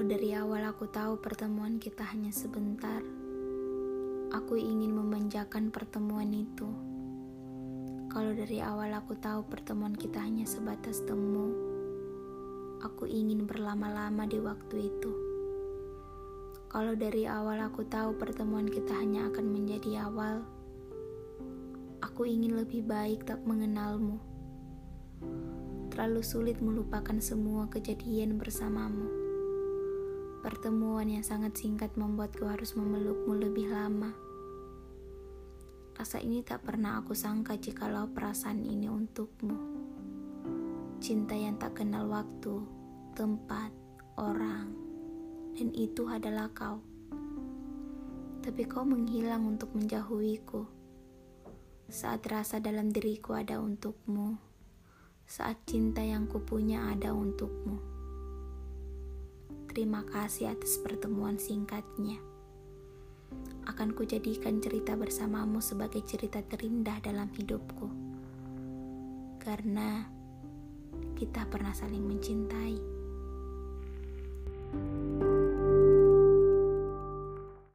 dari awal aku tahu pertemuan kita hanya sebentar, aku ingin memanjakan pertemuan itu. Kalau dari awal aku tahu pertemuan kita hanya sebatas temu, aku ingin berlama-lama di waktu itu. Kalau dari awal aku tahu pertemuan kita hanya akan menjadi awal, aku ingin lebih baik tak mengenalmu. Terlalu sulit melupakan semua kejadian bersamamu. Pertemuan yang sangat singkat membuatku harus memelukmu lebih lama. Rasa ini tak pernah aku sangka jikalau perasaan ini untukmu. Cinta yang tak kenal waktu, tempat, orang, dan itu adalah kau. Tapi kau menghilang untuk menjauhiku. Saat rasa dalam diriku ada untukmu, saat cinta yang kupunya ada untukmu. Terima kasih atas pertemuan singkatnya. Akan kujadikan cerita bersamamu sebagai cerita terindah dalam hidupku. Karena kita pernah saling mencintai.